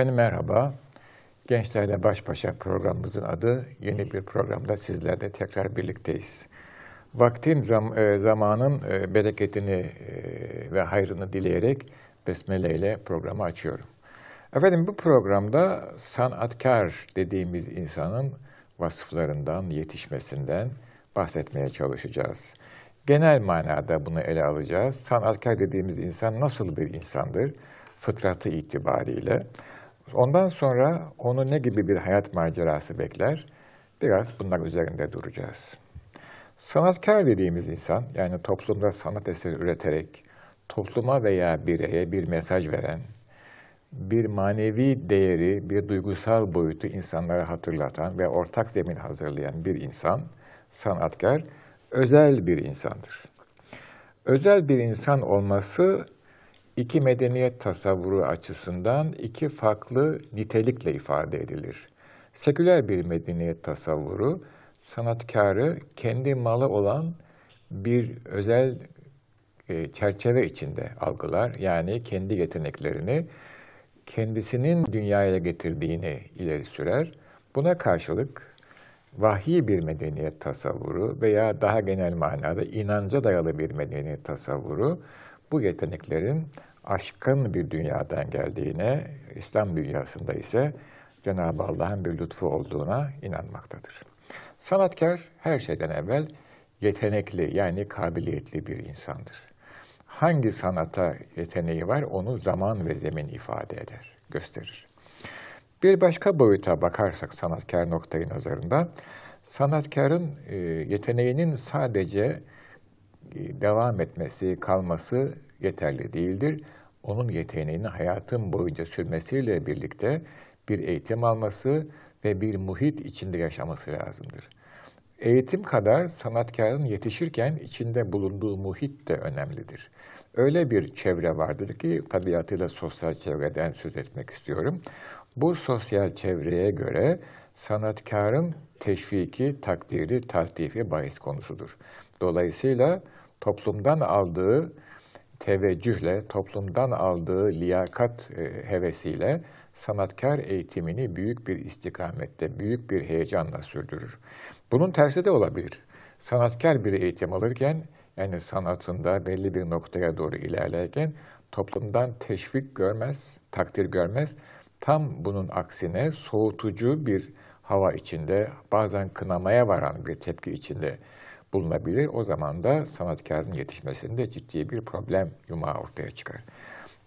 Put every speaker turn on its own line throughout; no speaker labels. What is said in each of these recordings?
Efendim merhaba. Gençlerle Baş Başa programımızın adı yeni bir programda sizlerle tekrar birlikteyiz. Vaktin zam, e, zamanın e, bereketini e, ve hayrını dileyerek Besmele ile programı açıyorum. Efendim bu programda sanatkar dediğimiz insanın vasıflarından, yetişmesinden bahsetmeye çalışacağız. Genel manada bunu ele alacağız. Sanatkar dediğimiz insan nasıl bir insandır? Fıtratı itibariyle. Ondan sonra onu ne gibi bir hayat macerası bekler? Biraz bunlar üzerinde duracağız. Sanatkar dediğimiz insan, yani toplumda sanat eseri üreterek topluma veya bireye bir mesaj veren, bir manevi değeri, bir duygusal boyutu insanlara hatırlatan ve ortak zemin hazırlayan bir insan, sanatkar, özel bir insandır. Özel bir insan olması iki medeniyet tasavvuru açısından iki farklı nitelikle ifade edilir. Seküler bir medeniyet tasavvuru sanatkarı kendi malı olan bir özel e, çerçeve içinde algılar. Yani kendi yeteneklerini kendisinin dünyaya getirdiğini ileri sürer. Buna karşılık vahiy bir medeniyet tasavvuru veya daha genel manada inanca dayalı bir medeniyet tasavvuru bu yeteneklerin aşkın bir dünyadan geldiğine, İslam dünyasında ise Cenab-ı Allah'ın bir lütfu olduğuna inanmaktadır. Sanatkar her şeyden evvel yetenekli yani kabiliyetli bir insandır. Hangi sanata yeteneği var onu zaman ve zemin ifade eder, gösterir. Bir başka boyuta bakarsak sanatkar noktayı nazarında, sanatkarın e, yeteneğinin sadece e, devam etmesi, kalması yeterli değildir. Onun yeteneğinin hayatın boyunca sürmesiyle birlikte bir eğitim alması ve bir muhit içinde yaşaması lazımdır. Eğitim kadar sanatkarın yetişirken içinde bulunduğu muhit de önemlidir. Öyle bir çevre vardır ki tabiatıyla sosyal çevreden söz etmek istiyorum. Bu sosyal çevreye göre sanatkarın teşviki, takdiri, taltifi bahis konusudur. Dolayısıyla toplumdan aldığı teveccühle, toplumdan aldığı liyakat e, hevesiyle sanatkar eğitimini büyük bir istikamette, büyük bir heyecanla sürdürür. Bunun tersi de olabilir. Sanatkar bir eğitim alırken, yani sanatında belli bir noktaya doğru ilerlerken toplumdan teşvik görmez, takdir görmez. Tam bunun aksine soğutucu bir hava içinde, bazen kınamaya varan bir tepki içinde bulunabilir. O zaman da sanatkarın yetişmesinde ciddi bir problem yumağı ortaya çıkar.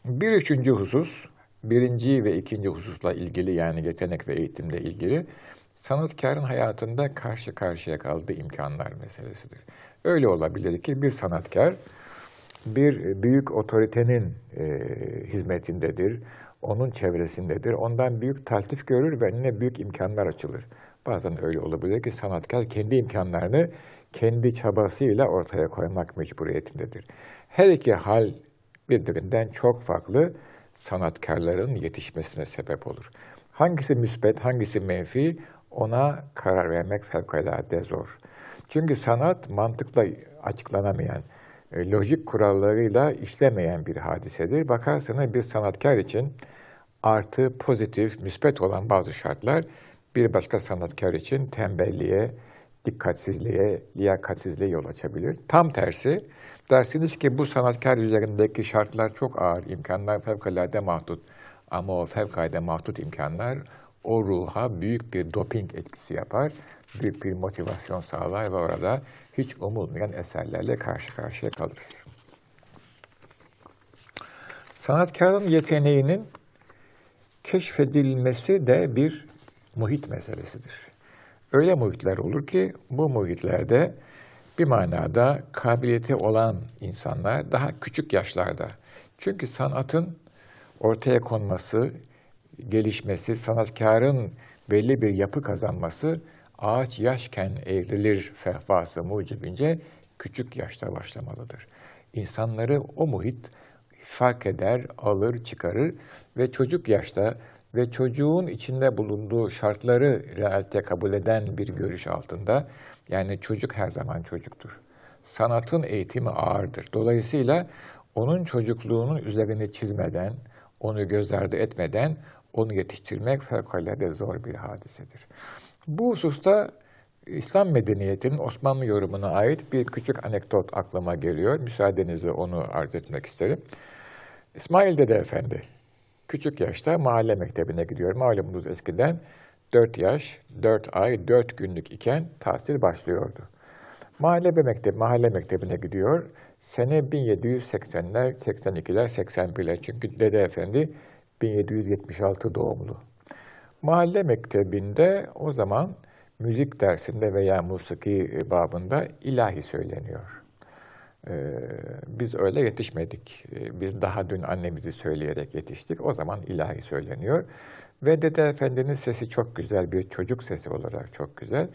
Bir üçüncü husus, birinci ve ikinci hususla ilgili yani yetenek ve eğitimle ilgili sanatkarın hayatında karşı karşıya kaldığı imkanlar meselesidir. Öyle olabilir ki bir sanatkar bir büyük otoritenin e, hizmetindedir, onun çevresindedir, ondan büyük taltif görür ve önüne büyük imkanlar açılır. Bazen öyle olabilir ki sanatkar kendi imkanlarını kendi çabasıyla ortaya koymak mecburiyetindedir. Her iki hal birbirinden çok farklı sanatkarların yetişmesine sebep olur. Hangisi müsbet, hangisi menfi ona karar vermek fevkalade zor. Çünkü sanat mantıkla açıklanamayan, e, lojik kurallarıyla işlemeyen bir hadisedir. Bakarsınız bir sanatkar için artı, pozitif, müspet olan bazı şartlar bir başka sanatkar için tembelliğe, dikkatsizliğe, liyakatsizliğe yol açabilir. Tam tersi, dersiniz ki bu sanatkar üzerindeki şartlar çok ağır, imkanlar fevkalade mahdut. Ama o fevkalade mahdut imkanlar o ruha büyük bir doping etkisi yapar, büyük bir motivasyon sağlar ve orada hiç umulmayan eserlerle karşı karşıya kalırız. Sanatkarın yeteneğinin keşfedilmesi de bir muhit meselesidir. Öyle muhitler olur ki bu muhitlerde bir manada kabiliyeti olan insanlar daha küçük yaşlarda. Çünkü sanatın ortaya konması, gelişmesi, sanatkarın belli bir yapı kazanması ağaç yaşken eğrilir fehvası mucibince küçük yaşta başlamalıdır. İnsanları o muhit fark eder, alır, çıkarır ve çocuk yaşta ve çocuğun içinde bulunduğu şartları realite kabul eden bir görüş altında, yani çocuk her zaman çocuktur. Sanatın eğitimi ağırdır. Dolayısıyla onun çocukluğunun üzerine çizmeden, onu göz ardı etmeden onu yetiştirmek fevkalade zor bir hadisedir. Bu hususta İslam medeniyetinin Osmanlı yorumuna ait bir küçük anekdot aklıma geliyor. Müsaadenizle onu arz etmek isterim. İsmail Dede Efendi, küçük yaşta mahalle mektebine gidiyor. Malumunuz eskiden 4 yaş, 4 ay, 4 günlük iken tahsil başlıyordu. Mahalle mektebi, mahalle mektebine gidiyor. Sene 1780'ler, 82'ler, 81'ler. Çünkü Dede Efendi 1776 doğumlu. Mahalle mektebinde o zaman müzik dersinde veya musiki babında ilahi söyleniyor. Ee, biz öyle yetişmedik. Ee, biz daha dün annemizi söyleyerek yetiştik. O zaman ilahi söyleniyor. Ve Dede Efendi'nin sesi çok güzel, bir çocuk sesi olarak çok güzel.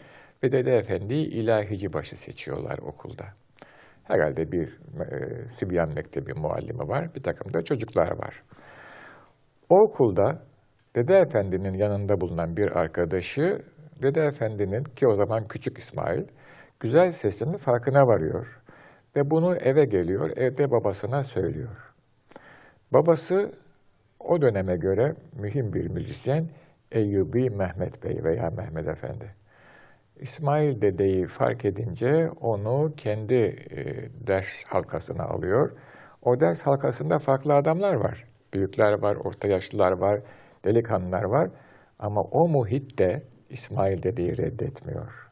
Ve Dede Efendi'yi ilahici başı seçiyorlar okulda. Herhalde bir e, Sibyan Mektebi muallimi var, bir takım da çocuklar var. O okulda Dede Efendi'nin yanında bulunan bir arkadaşı, Dede Efendi'nin ki o zaman küçük İsmail, güzel sesinin farkına varıyor. Ve bunu eve geliyor, evde babasına söylüyor. Babası o döneme göre mühim bir müzisyen Eyyubi Mehmet Bey veya Mehmet Efendi. İsmail dedeyi fark edince onu kendi e, ders halkasına alıyor. O ders halkasında farklı adamlar var. Büyükler var, orta yaşlılar var, delikanlılar var. Ama o muhitte İsmail dedeyi reddetmiyor.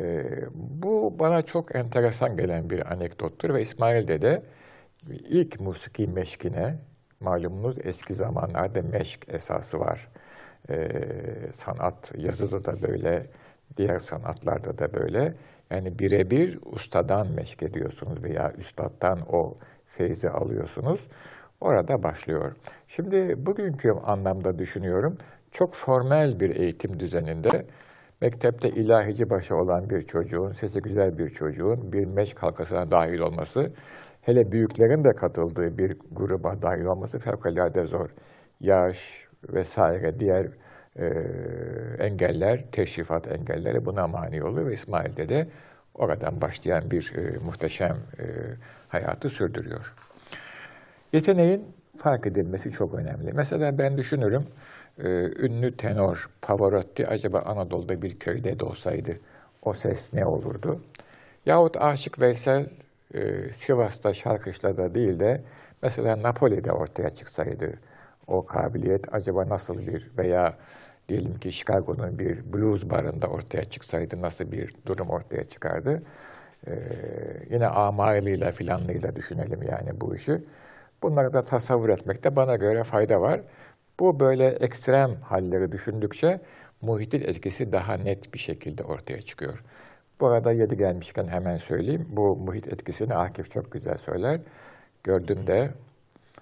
E, bu bana çok enteresan gelen bir anekdottur ve İsmail dede ilk musiki meşkine, malumunuz eski zamanlarda meşk esası var. E, sanat, yazıda da böyle, diğer sanatlarda da böyle. Yani birebir ustadan meşk ediyorsunuz veya üstattan o feyzi alıyorsunuz. Orada başlıyor. Şimdi bugünkü anlamda düşünüyorum, çok formel bir eğitim düzeninde mektepte ilahici başı olan bir çocuğun, sesi güzel bir çocuğun bir meşk halkasına dahil olması, hele büyüklerin de katıldığı bir gruba dahil olması fevkalade zor. Yaş vesaire diğer e, engeller, teşrifat engelleri buna mani oluyor ve İsmail'de de oradan başlayan bir e, muhteşem e, hayatı sürdürüyor. Yeteneğin fark edilmesi çok önemli. Mesela ben düşünürüm, e, ünlü tenor Pavarotti acaba Anadolu'da bir köyde doğsaydı o ses ne olurdu? Yahut Aşık Veysel e, Sivas'ta Şarkışla'da değil de mesela Napoli'de ortaya çıksaydı o kabiliyet acaba nasıl bir veya diyelim ki Chicago'nun bir blues barında ortaya çıksaydı nasıl bir durum ortaya çıkardı? Ee, yine amayliyle filanlıyla düşünelim yani bu işi. Bunları da tasavvur etmekte bana göre fayda var. Bu böyle ekstrem halleri düşündükçe muhitin etkisi daha net bir şekilde ortaya çıkıyor. Bu arada yedi gelmişken hemen söyleyeyim. Bu muhit etkisini Akif çok güzel söyler. Gördüm de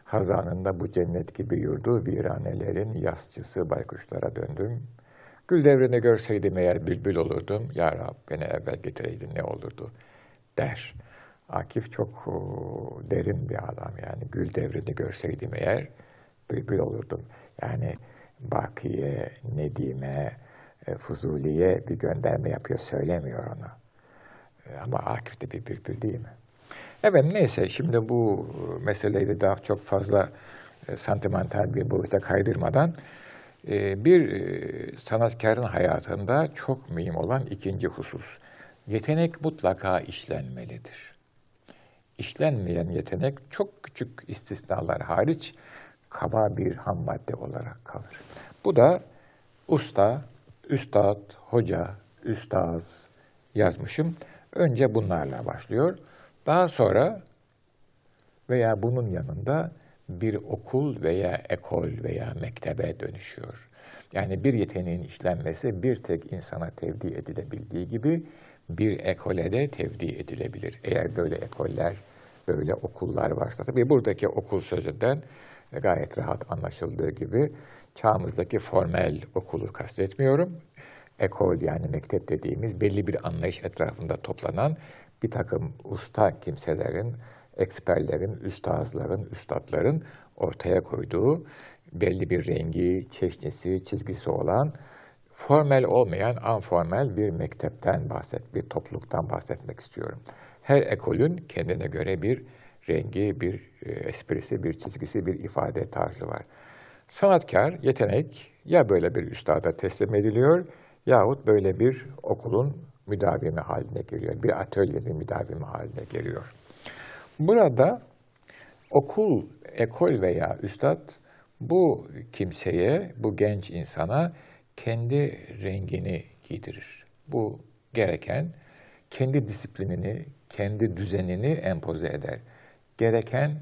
hazanında bu cennet gibi yurdu viranelerin yasçısı baykuşlara döndüm. Gül devrini görseydim eğer bülbül olurdum. Ya Rab beni evvel getireydin ne olurdu der. Akif çok derin bir adam yani. Gül devrini görseydim eğer bülbül olurdum. Yani Bakiye, Nedim'e, e, Fuzuli'ye bir gönderme yapıyor, söylemiyor onu. E, ama Akif de bir bülbül değil mi? Evet neyse şimdi bu meseleyi de daha çok fazla e, santimental bir boyuta kaydırmadan e, bir e, sanatkarın hayatında çok mühim olan ikinci husus. Yetenek mutlaka işlenmelidir. İşlenmeyen yetenek çok küçük istisnalar hariç kaba bir ham madde olarak kalır. Bu da usta, üstad, hoca, üstaz yazmışım. Önce bunlarla başlıyor. Daha sonra veya bunun yanında bir okul veya ekol veya mektebe dönüşüyor. Yani bir yeteneğin işlenmesi bir tek insana tevdi edilebildiği gibi bir ekole de tevdi edilebilir. Eğer böyle ekoller, böyle okullar varsa. Tabii buradaki okul sözünden gayet rahat anlaşıldığı gibi çağımızdaki formel okulu kastetmiyorum. Ekol yani mektep dediğimiz belli bir anlayış etrafında toplanan bir takım usta kimselerin, eksperlerin, üstazların, üstadların ortaya koyduğu belli bir rengi, çeşnisi, çizgisi olan formel olmayan anformel bir mektepten bahset, bir topluluktan bahsetmek istiyorum. Her ekolün kendine göre bir rengi, bir e, esprisi, bir çizgisi, bir ifade tarzı var. Sanatkar, yetenek ya böyle bir üstada teslim ediliyor yahut böyle bir okulun müdavimi haline geliyor. Bir atölyenin müdavimi haline geliyor. Burada okul, ekol veya üstad bu kimseye, bu genç insana kendi rengini giydirir. Bu gereken kendi disiplinini, kendi düzenini empoze eder. Gereken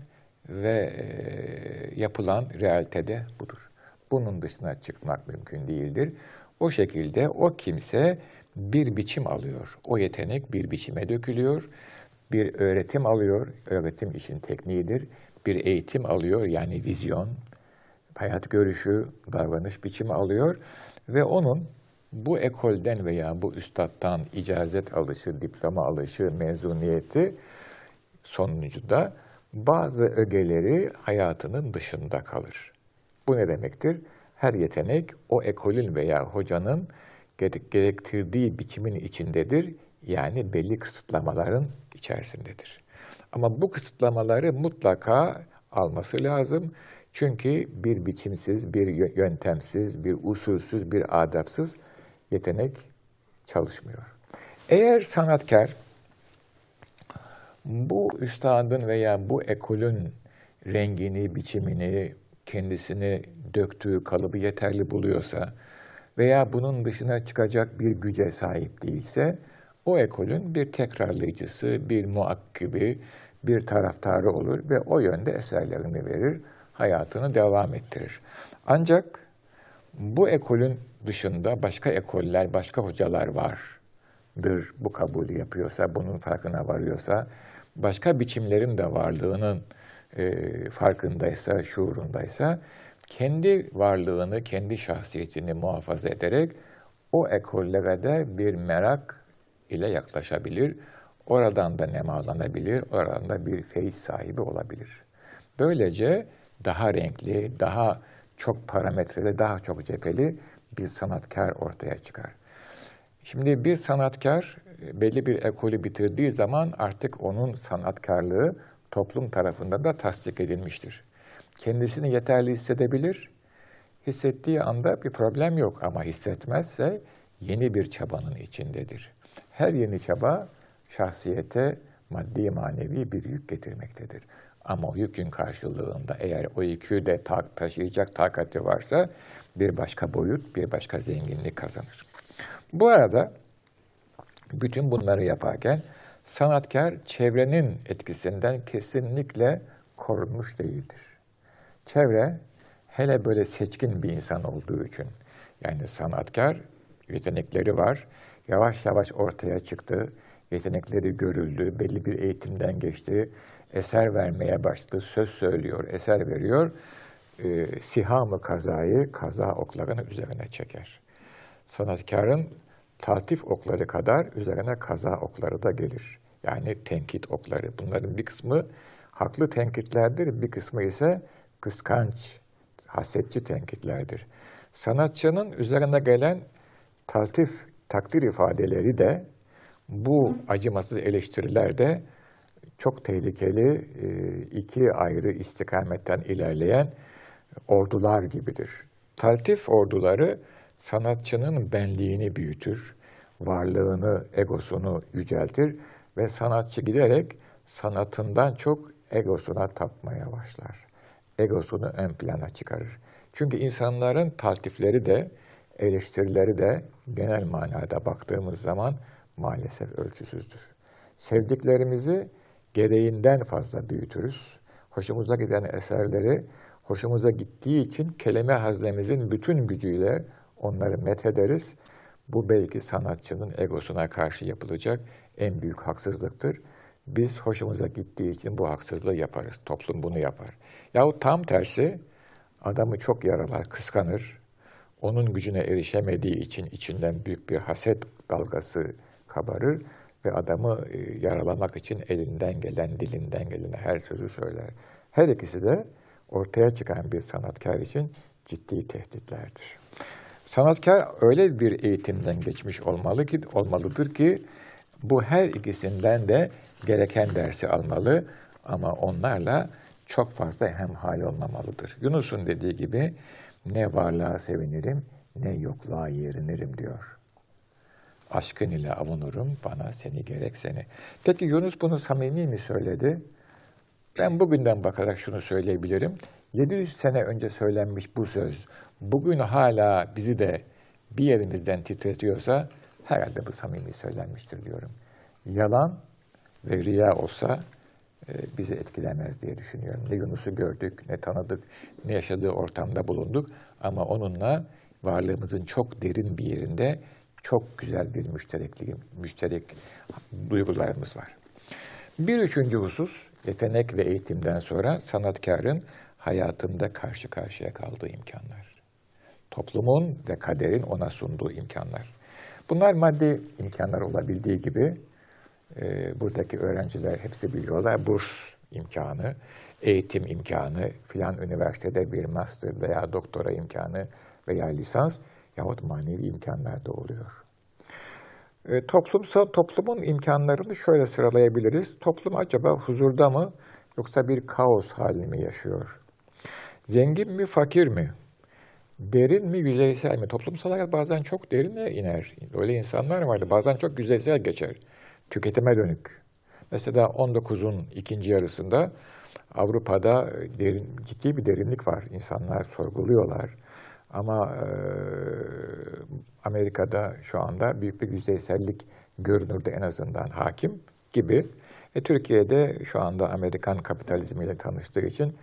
ve e, yapılan realitede budur. Bunun dışına çıkmak mümkün değildir. O şekilde o kimse bir biçim alıyor. O yetenek bir biçime dökülüyor. Bir öğretim alıyor. Öğretim işin tekniğidir. Bir eğitim alıyor yani vizyon, hayat görüşü, davranış biçimi alıyor ve onun bu ekolden veya bu üstattan icazet alışı, diploma alışı, mezuniyeti sonucunda bazı ögeleri hayatının dışında kalır. Bu ne demektir? Her yetenek o ekolün veya hocanın gerektirdiği biçimin içindedir. Yani belli kısıtlamaların içerisindedir. Ama bu kısıtlamaları mutlaka alması lazım. Çünkü bir biçimsiz, bir yöntemsiz, bir usulsüz, bir adapsız yetenek çalışmıyor. Eğer sanatkar bu üstadın veya bu ekolün rengini, biçimini, kendisini döktüğü kalıbı yeterli buluyorsa veya bunun dışına çıkacak bir güce sahip değilse, o ekolün bir tekrarlayıcısı, bir muakkibi, bir taraftarı olur ve o yönde eserlerini verir, hayatını devam ettirir. Ancak bu ekolün dışında başka ekoller, başka hocalar vardır. Bu kabulü yapıyorsa, bunun farkına varıyorsa, başka biçimlerin de varlığının e, farkındaysa, şuurundaysa, kendi varlığını, kendi şahsiyetini muhafaza ederek o ekollere de bir merak ile yaklaşabilir. Oradan da nemalanabilir, oradan da bir feyiz sahibi olabilir. Böylece daha renkli, daha çok parametreli, daha çok cepheli bir sanatkar ortaya çıkar. Şimdi bir sanatkar belli bir ekolü bitirdiği zaman artık onun sanatkarlığı toplum tarafından da tasdik edilmiştir. Kendisini yeterli hissedebilir, hissettiği anda bir problem yok ama hissetmezse yeni bir çabanın içindedir. Her yeni çaba şahsiyete maddi manevi bir yük getirmektedir. Ama o yükün karşılığında eğer o yükü de ta taşıyacak takati varsa bir başka boyut, bir başka zenginlik kazanır. Bu arada bütün bunları yaparken sanatkar çevrenin etkisinden kesinlikle korunmuş değildir. Çevre hele böyle seçkin bir insan olduğu için yani sanatkar yetenekleri var, yavaş yavaş ortaya çıktı, yetenekleri görüldü, belli bir eğitimden geçti, eser vermeye başladı, söz söylüyor, eser veriyor. E, sihamı kazayı kaza oklarının üzerine çeker. Sanatkarın tatif okları kadar üzerine kaza okları da gelir. Yani tenkit okları. Bunların bir kısmı haklı tenkitlerdir, bir kısmı ise kıskanç, hasetçi tenkitlerdir. Sanatçının üzerine gelen taltif, takdir ifadeleri de bu acımasız eleştiriler de çok tehlikeli e, iki ayrı istikametten ilerleyen ordular gibidir. Taltif orduları sanatçının benliğini büyütür, varlığını, egosunu yüceltir ve sanatçı giderek sanatından çok egosuna tapmaya başlar. Egosunu ön plana çıkarır. Çünkü insanların taltifleri de, eleştirileri de genel manada baktığımız zaman maalesef ölçüsüzdür. Sevdiklerimizi gereğinden fazla büyütürüz. Hoşumuza giden eserleri hoşumuza gittiği için kelime haznemizin bütün gücüyle onları methederiz. Bu belki sanatçının egosuna karşı yapılacak en büyük haksızlıktır. Biz hoşumuza gittiği için bu haksızlığı yaparız. Toplum bunu yapar. Yahu tam tersi adamı çok yaralar, kıskanır. Onun gücüne erişemediği için içinden büyük bir haset dalgası kabarır ve adamı e, yaralamak için elinden gelen, dilinden gelen her sözü söyler. Her ikisi de ortaya çıkan bir sanatkar için ciddi tehditlerdir. Sanatkar öyle bir eğitimden geçmiş olmalı ki olmalıdır ki bu her ikisinden de gereken dersi almalı ama onlarla çok fazla hemhal olmamalıdır. Yunus'un dediği gibi ne varlığa sevinirim ne yokluğa yerinirim diyor. Aşkın ile avunurum bana seni gerek seni. Peki Yunus bunu samimi mi söyledi? Ben bugünden bakarak şunu söyleyebilirim. 700 sene önce söylenmiş bu söz bugün hala bizi de bir yerimizden titretiyorsa herhalde bu samimi söylenmiştir diyorum. Yalan ve riya olsa e, bizi etkilemez diye düşünüyorum. Ne Yunus'u gördük, ne tanıdık, ne yaşadığı ortamda bulunduk ama onunla varlığımızın çok derin bir yerinde çok güzel bir müşterekliğim, müşterek duygularımız var. Bir üçüncü husus, yetenek ve eğitimden sonra sanatkarın hayatında karşı karşıya kaldığı imkanlar. Toplumun ve kaderin ona sunduğu imkanlar. Bunlar maddi imkanlar olabildiği gibi e, buradaki öğrenciler hepsi biliyorlar. Burs imkanı, eğitim imkanı, filan üniversitede bir master veya doktora imkanı veya lisans yahut manevi imkanlar da oluyor. E, toplumsal toplumun imkanlarını şöyle sıralayabiliriz. Toplum acaba huzurda mı yoksa bir kaos halini mi yaşıyor? Zengin mi, fakir mi? Derin mi, yüzeysel mi? Toplumsal hayat bazen çok derine iner. Öyle insanlar vardı. Bazen çok yüzeysel geçer. Tüketime dönük. Mesela 19'un ikinci yarısında Avrupa'da derin, ciddi bir derinlik var. İnsanlar sorguluyorlar. Ama e, Amerika'da şu anda büyük bir yüzeysellik görünürde en azından hakim gibi. E, Türkiye'de şu anda Amerikan kapitalizmiyle tanıştığı için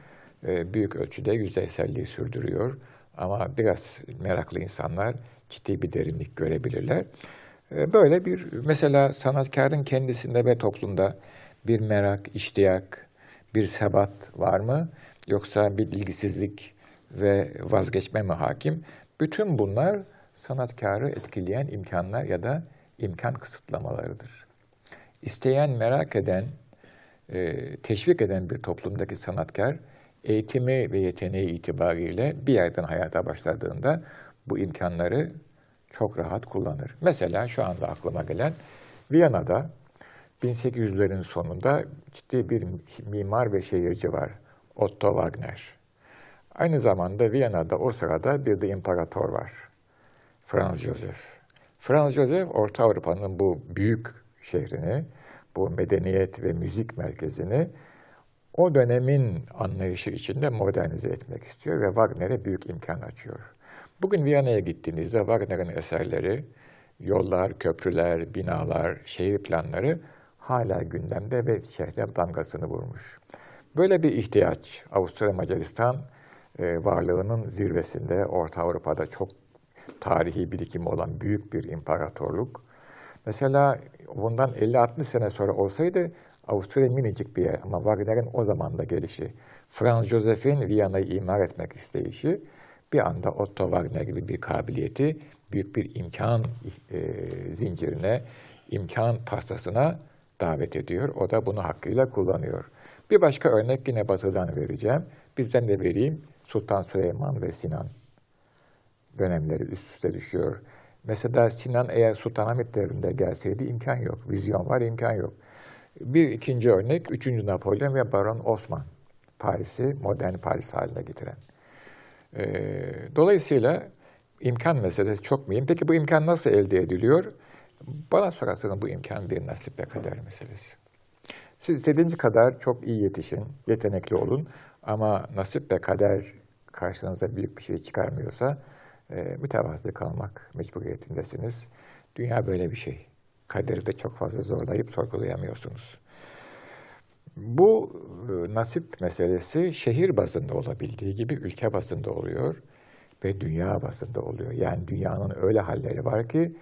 e, büyük ölçüde yüzeyselliği sürdürüyor. Ama biraz meraklı insanlar ciddi bir derinlik görebilirler. E, böyle bir mesela sanatkarın kendisinde ve toplumda bir merak, iştiyak, bir sebat var mı? Yoksa bir ilgisizlik ve vazgeçme mi hakim? Bütün bunlar sanatkarı etkileyen imkanlar ya da imkan kısıtlamalarıdır. İsteyen, merak eden, e, teşvik eden bir toplumdaki sanatkar, eğitimi ve yeteneği itibariyle bir yerden hayata başladığında bu imkanları çok rahat kullanır. Mesela şu anda aklıma gelen Viyana'da 1800'lerin sonunda ciddi bir mimar ve şehirci var. Otto Wagner. Aynı zamanda Viyana'da o sırada bir de imparator var. Franz Josef. Franz Josef, Orta Avrupa'nın bu büyük şehrini, bu medeniyet ve müzik merkezini o dönemin anlayışı içinde modernize etmek istiyor ve Wagner'e büyük imkan açıyor. Bugün Viyana'ya gittiğinizde Wagner'in eserleri, yollar, köprüler, binalar, şehir planları hala gündemde ve şehre damgasını vurmuş. Böyle bir ihtiyaç Avusturya Macaristan varlığının zirvesinde Orta Avrupa'da çok tarihi birikimi olan büyük bir imparatorluk. Mesela bundan 50-60 sene sonra olsaydı Avusturya minicik bir yer ama Wagner'in o zaman da gelişi, Franz Joseph'in Viyana'yı imar etmek isteyişi bir anda Otto Wagner gibi bir kabiliyeti büyük bir imkan e, zincirine, imkan pastasına davet ediyor. O da bunu hakkıyla kullanıyor. Bir başka örnek yine Batı'dan vereceğim. Bizden de vereyim. Sultan Süleyman ve Sinan dönemleri üst üste düşüyor. Mesela Sinan eğer Sultanahmet devrinde gelseydi imkan yok. Vizyon var, imkan yok. Bir ikinci örnek, 3. Napolyon ve Baron Osman. Paris'i modern Paris haline getiren. Ee, dolayısıyla imkan meselesi çok mühim. Peki bu imkan nasıl elde ediliyor? Bana sorarsanız bu imkan bir nasip ve kader meselesi. Siz istediğiniz kadar çok iyi yetişin, yetenekli olun ama nasip ve kader karşınıza büyük bir şey çıkarmıyorsa e, mütevazı kalmak mecburiyetindesiniz. Dünya böyle bir şey. Kaderi de çok fazla zorlayıp sorgulayamıyorsunuz. Bu e, nasip meselesi şehir bazında olabildiği gibi ülke bazında oluyor ve dünya bazında oluyor. Yani dünyanın öyle halleri var ki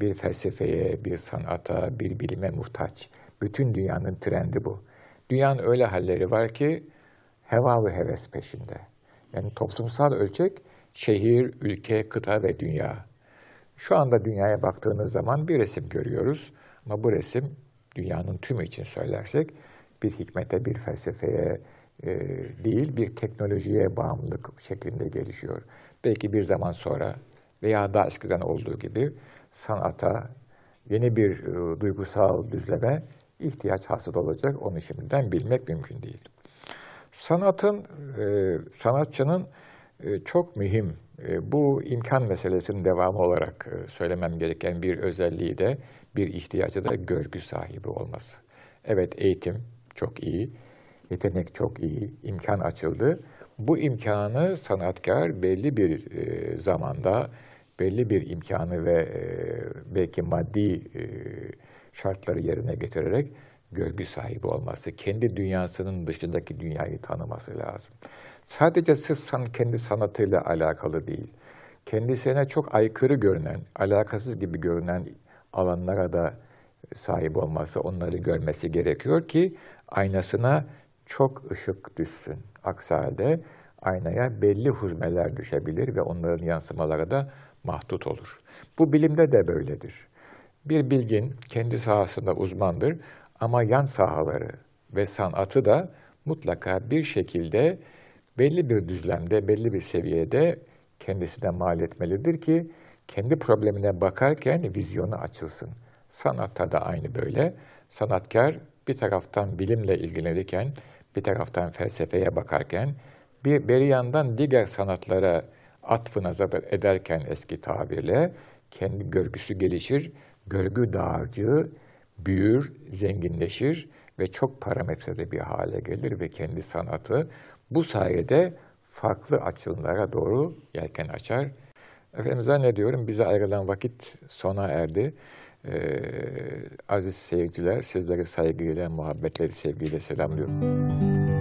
bir felsefeye, bir sanata, bir bilime muhtaç. Bütün dünyanın trendi bu. Dünyanın öyle halleri var ki heva ve heves peşinde. Yani toplumsal ölçek şehir, ülke, kıta ve dünya. Şu anda dünyaya baktığınız zaman bir resim görüyoruz. Ama bu resim dünyanın tümü için söylersek bir hikmete, bir felsefeye e, değil, bir teknolojiye bağımlılık şeklinde gelişiyor. Belki bir zaman sonra veya daha eskiden olduğu gibi sanata, yeni bir e, duygusal düzleme ihtiyaç hasıl olacak. Onu şimdiden bilmek mümkün değil. Sanatın, e, sanatçının e, çok mühim, e, bu imkan meselesinin devamı olarak e, söylemem gereken bir özelliği de, bir ihtiyacı da görgü sahibi olması. Evet eğitim çok iyi, yetenek çok iyi, imkan açıldı. Bu imkanı sanatkar belli bir e, zamanda, belli bir imkanı ve e, belki maddi e, şartları yerine getirerek görgü sahibi olması, kendi dünyasının dışındaki dünyayı tanıması lazım. Sadece sırf san, kendi sanatıyla alakalı değil, kendisine çok aykırı görünen, alakasız gibi görünen alanlara da sahip olması, onları görmesi gerekiyor ki aynasına çok ışık düşsün. Aksi halde aynaya belli huzmeler düşebilir ve onların yansımaları da mahdut olur. Bu bilimde de böyledir. Bir bilgin kendi sahasında uzmandır ama yan sahaları ve sanatı da mutlaka bir şekilde belli bir düzlemde, belli bir seviyede kendisine mal etmelidir ki kendi problemine bakarken vizyonu açılsın. Sanatta da aynı böyle. Sanatkar bir taraftan bilimle ilgilenirken, bir taraftan felsefeye bakarken, bir, bir yandan diğer sanatlara atfı nazar ederken eski tabirle kendi görgüsü gelişir, görgü dağarcığı büyür, zenginleşir ve çok parametreli bir hale gelir ve kendi sanatı bu sayede farklı açılımlara doğru yelken açar. Efendim zannediyorum bize ayrılan vakit sona erdi. Ee, aziz seyirciler, sizleri saygıyla, muhabbetleri, sevgiyle selamlıyorum.